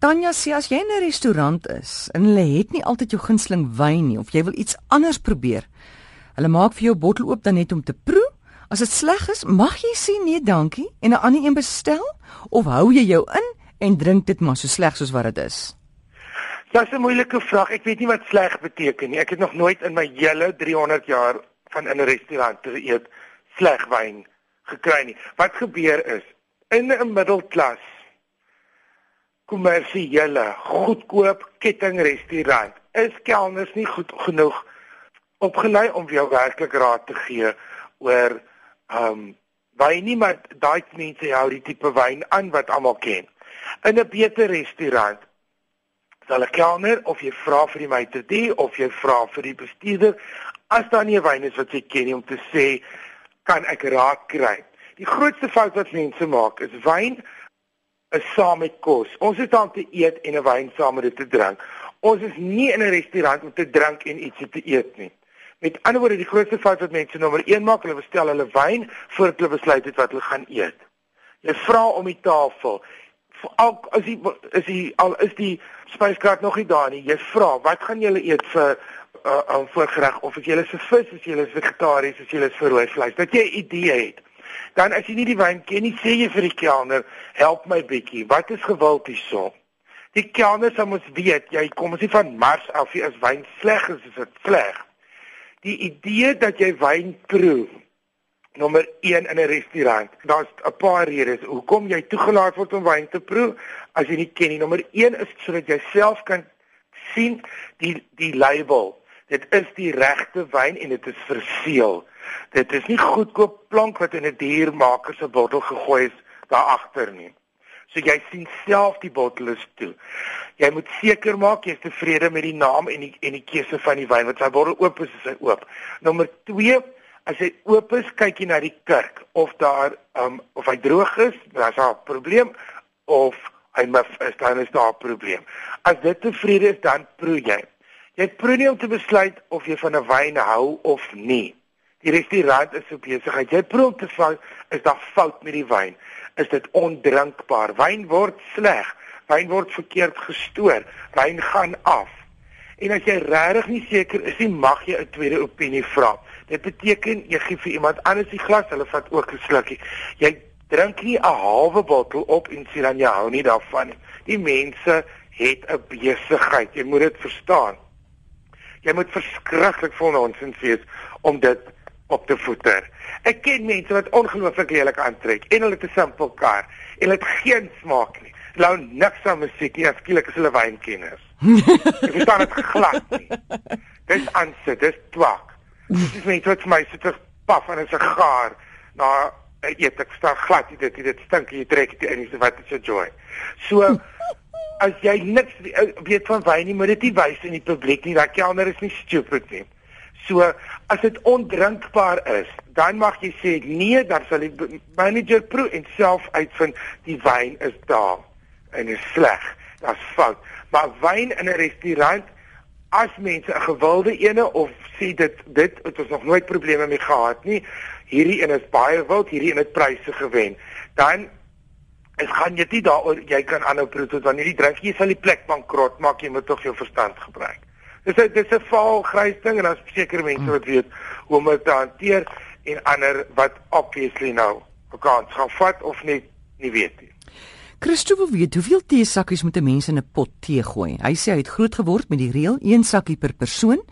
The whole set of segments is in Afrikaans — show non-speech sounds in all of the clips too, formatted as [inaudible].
Tanya sê as jy in 'n restaurant is en hulle het nie altyd jou gunsteling wyn nie of jy wil iets anders probeer. Hulle maak vir jou bottel oop dan net om te proe. As dit sleg is, mag jy sê nee, dankie en 'n ander een bestel of hou jy jou in en drink dit maar so sleg soos wat dit is? Dis 'n moeilike vraag. Ek weet nie wat sleg beteken nie. Ek het nog nooit in my hele 300 jaar van in 'n restaurant te eet sleg wyn gekry nie. Wat gebeur is in 'n middelklas kommersiële goedkoop kettingrestaurant is kelners nie goed genoeg opgelei om jou werklik raad te gee oor ehm um, wyn nie maar daai mense hou die tipe wyn aan wat almal ken. In 'n beter restaurant sal 'n kelner of jy vra vir die maitre of jy vra vir die bestuurder as daar nie 'n wyn is wat jy ken nie om te sê kan ek raad kry. Die grootste fout wat mense maak is wyn is saam met kos. Ons is daar om te eet en 'n wyn saam met dit te drink. Ons is nie in 'n restaurant om te drink en iets te eet nie. Met ander woorde, die grootste fout wat mense nommer 1 maak, hulle bestel hulle wyn voordat hulle besluit het wat hulle gaan eet. Jy vra om die tafel. Al as jy is die al is die spyskaart nog nie daar nie. Jy vra, "Wat gaan julle eet vir 'n uh, um, voorgereg of as is vir vis, as jy is vegetaries, as jy is vir rooi vleis?" Dat jy 'n idee het dan as jy nie die wyn ken nie, sê jy vir die kelner, "Help my bietjie. Wat is gewild hierso?" Die kelner sal mos weet, jy kom as jy van Mars af, as wyn sleg is, is dit sleg. Die idee dat jy wyn proe nommer 1 in 'n restaurant. Daar's 'n paar redes hoekom jy toegelaat word om wyn te proe as jy nie ken nie. Nommer 1 is sodat jy self kan sien die die label. Dit is die regte wyn en dit is verseël. Dit is nie goedkoop plank wat in 'n diermaker se bottel gegooi is daar agter nie. So jy sien self die bottel is toe. Jy moet seker maak jy is tevrede met die naam en die en die keuse van die wyn wat sy bottel oop is, is hy oop. Nommer 2, as hy oop is, kyk jy na die kurk of daar um of hy droog is, daar's 'n probleem of hy mif is, dan is daar 'n probleem. As dit tevrede is, dan proe jy. Jy proe nie om te besluit of jy van 'n wyn hou of nie. Die restaurant is so besigheid. Jy proe om te val, is daar fout met die wyn? Is dit ondrinkbaar? Wyn word sleg. Wyn word verkeerd gestoor. Wyn gaan af. En as jy regtig nie seker is nie, mag jy 'n tweede opinie vra. Dit beteken jy gee vir iemand anders die glas, hulle vat ook 'n slukkie. Jy drink nie 'n halwe bottel op en sê dan jy hou nie daarvan nie. Die mense het 'n besigheid. Jy moet dit verstaan. Jy moet verskriklik vol nonsens wees om dit op te voeter. Ek ken mense wat ongelooflik lelik aantrek en hulle het 'n simpel kar en hulle het geen smaak nie. Hulle hou niks van musiek nie, skielik is hulle wynkenners. [laughs] Ek verstaan dit glad nie. Dis aansit, dis twak. Dis is mense wat vir my sit paf en 'n sigaar na eet ek staan glad nie dit dit stink jy trek dit in wat is your joy. So [laughs] as jy niks weet van wyn nie, moet dit nie wys in die publiek nie. Daai kelner is nie stupid nie. So as dit ondrinkbaar is, dan mag jy sê nee, dan sal die manager proe en self uitvind die wyn is daar en is sleg. Dit's fout. Maar wyn in 'n restaurant as mense 'n gewilde ene of sê dit dit het ons nog nooit probleme mee gehad nie. Hierdie een is baie wild, hierdie een het pryse gewen. Dan is gaan jy dit daaroor jy kan aanhou proe tot wanneer jy drink jy sal die plek bankrot maak jy moet tog jou verstand gebruik. Dis 'n dis 'n val grys ding en daar's sekere mense wat weet hoe om dit te hanteer en ander wat obviously nou bekant gaan vat of net nie weet nie. Christo wil weet hoeveel tee sakkies moet 'n mens in 'n pot tee gooi. Hy sê hy het groot geword met die reël een sakkie per persoon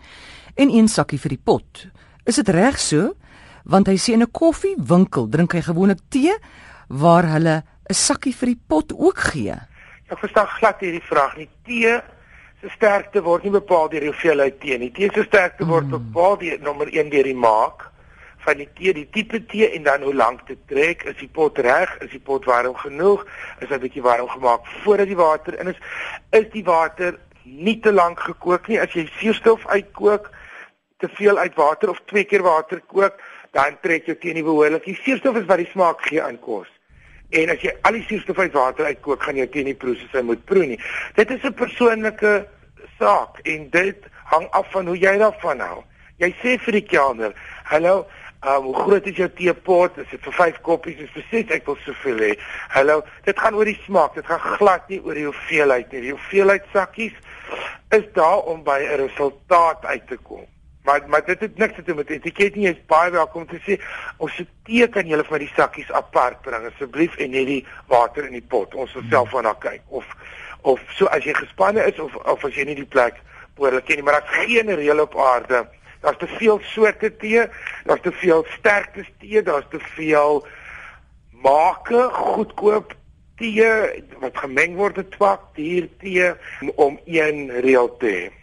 en een sakkie vir die pot. Is dit reg so? Want hy sê in 'n koffiewinkel drink hy gewoonlik tee waar hulle 'n sakkie vir die pot ook gee. Ek verstaan glad hierdie vraag nie. Tee se sterkte word nie bepaal deur die hoeveelheid tee nie. Tee se sterkte word mm. bepaal deur nommer 1 deur die maak van die tee, die tipe tee en dan hoe lank dit trek, is die pot reg, is die pot warm genoeg, is 'n bietjie warm gemaak voordat die water in is, is die water nie te lank gekook nie. As jy suurstof uitkook, te veel uit water of twee keer water kook, dan trek jou tee nie behoorlik. Die suurstof is wat die smaak gee aan kos. En as jy al die suurstof uit water uitkook, gaan jou tee nie proe soos hy moet proe nie. Dit is 'n persoonlike saak en dit hang af van hoe jy daarvan hou. Jy sê vir die kelner, "Hallo, Um hoe groot is jou teepot? Is dit vir 5 koppies of vir 6? Ek wil soveel hê. Hallo, dit gaan oor die smaak. Dit gaan glad nie oor die hoeveelheid nie. Die hoeveelheid sakkies is daar om by 'n resultaat uit te kom. Maar maar dit het niks te doen met etiket nie. Jy's baie welkom te sê ons se tee kan julle vir die sakkies apart bring asseblief en net die water in die pot. Ons sal self van daar kyk of of so as jy gespanne is of of as jy nie die plek behoorlik ken nie, maar daar's geen reël op aarde Daar's te veel soorte tee, daar's te veel sterkte tee, daar's te veel make goedkoop tee wat gemeng word met twak, dier tee om een reël te hê.